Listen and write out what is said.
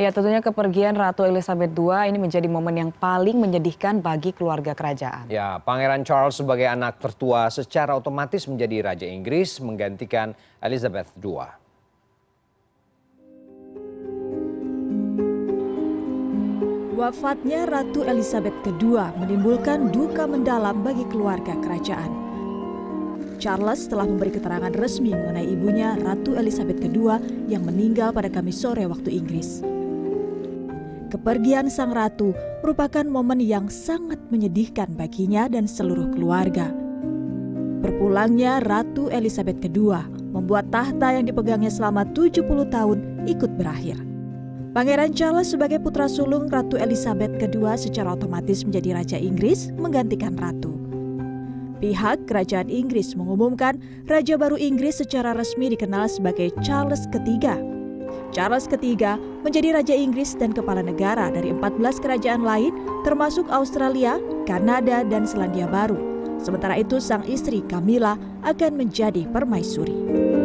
Ya tentunya kepergian Ratu Elizabeth II ini menjadi momen yang paling menyedihkan bagi keluarga kerajaan. Ya, Pangeran Charles sebagai anak tertua secara otomatis menjadi Raja Inggris menggantikan Elizabeth II. Wafatnya Ratu Elizabeth II menimbulkan duka mendalam bagi keluarga kerajaan. Charles telah memberi keterangan resmi mengenai ibunya Ratu Elizabeth II yang meninggal pada Kamis sore waktu Inggris. Kepergian sang ratu merupakan momen yang sangat menyedihkan baginya dan seluruh keluarga. Berpulangnya Ratu Elizabeth II membuat tahta yang dipegangnya selama 70 tahun ikut berakhir. Pangeran Charles sebagai putra sulung Ratu Elizabeth II secara otomatis menjadi Raja Inggris menggantikan Ratu. Pihak Kerajaan Inggris mengumumkan Raja baru Inggris secara resmi dikenal sebagai Charles III. Charles III menjadi Raja Inggris dan kepala negara dari 14 kerajaan lain termasuk Australia, Kanada, dan Selandia Baru. Sementara itu sang istri Camilla akan menjadi permaisuri.